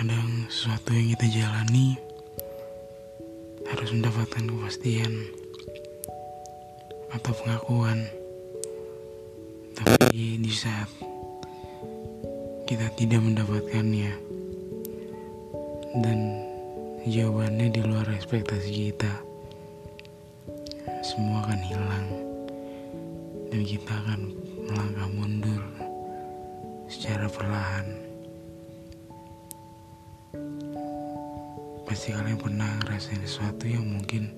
Kadang sesuatu yang kita jalani harus mendapatkan kepastian atau pengakuan. Tapi di saat kita tidak mendapatkannya dan jawabannya di luar ekspektasi kita, semua akan hilang dan kita akan melangkah mundur secara perlahan. Pasti kalian pernah ngerasain sesuatu yang mungkin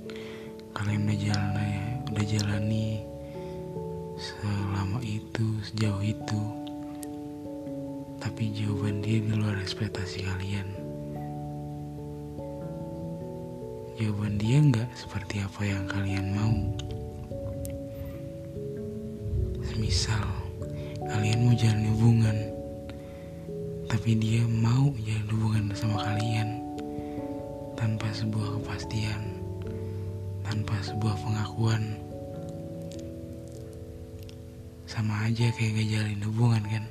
kalian udah jalani udah jalani selama itu sejauh itu. Tapi jawaban dia di luar ekspektasi kalian. Jawaban dia nggak seperti apa yang kalian mau. Semisal kalian mau jalan hubungan tapi dia mau jalan hubungan sama kalian tanpa sebuah kepastian, tanpa sebuah pengakuan. Sama aja kayak gak jalin hubungan kan.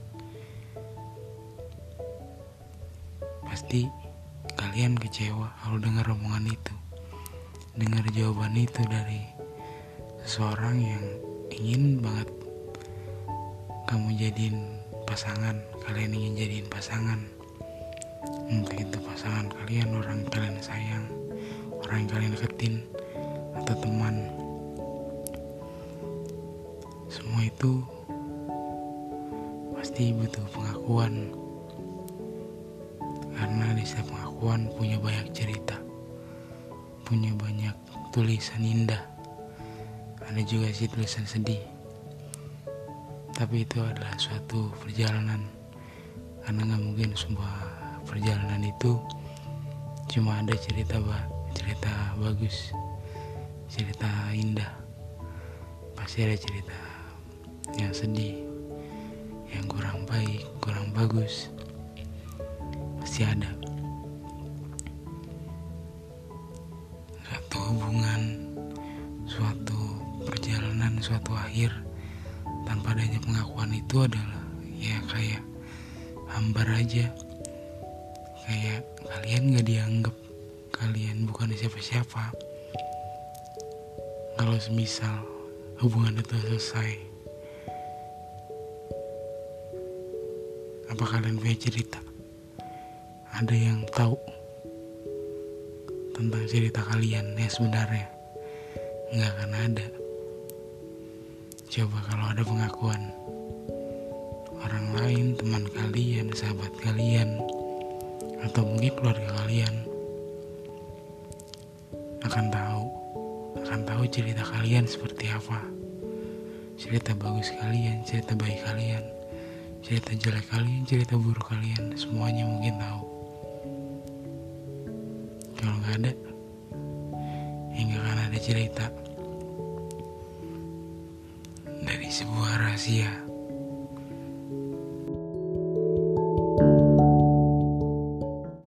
Pasti kalian kecewa kalau dengar omongan itu. Dengar jawaban itu dari seseorang yang ingin banget kamu jadiin pasangan, kalian ingin jadiin pasangan entah itu pasangan kalian orang kalian sayang orang kalian deketin atau teman semua itu pasti butuh pengakuan. Karena di setiap pengakuan punya banyak cerita punya banyak tulisan indah ada juga sih tulisan sedih. Tapi itu adalah suatu perjalanan karena nggak mungkin sebuah perjalanan itu cuma ada cerita bah cerita bagus cerita indah. Pasti ada cerita yang sedih yang kurang baik kurang bagus. Pasti ada. Suatu hubungan suatu perjalanan suatu akhir tanpa adanya pengakuan itu adalah ya kayak hambar aja. Kayak kalian gak dianggap kalian bukan siapa-siapa. Kalau semisal hubungan itu selesai apa kalian punya cerita? Ada yang tahu tentang cerita kalian ya sebenarnya? Nggak akan ada. Coba kalau ada pengakuan orang lain teman kalian sahabat kalian atau mungkin keluarga kalian. Akan tahu akan tahu cerita kalian seperti apa. Cerita bagus kalian cerita baik kalian cerita jelek kalian cerita buruk kalian semuanya mungkin tahu. Kalau nggak ada hingga akan ada cerita. Dari sebuah rahasia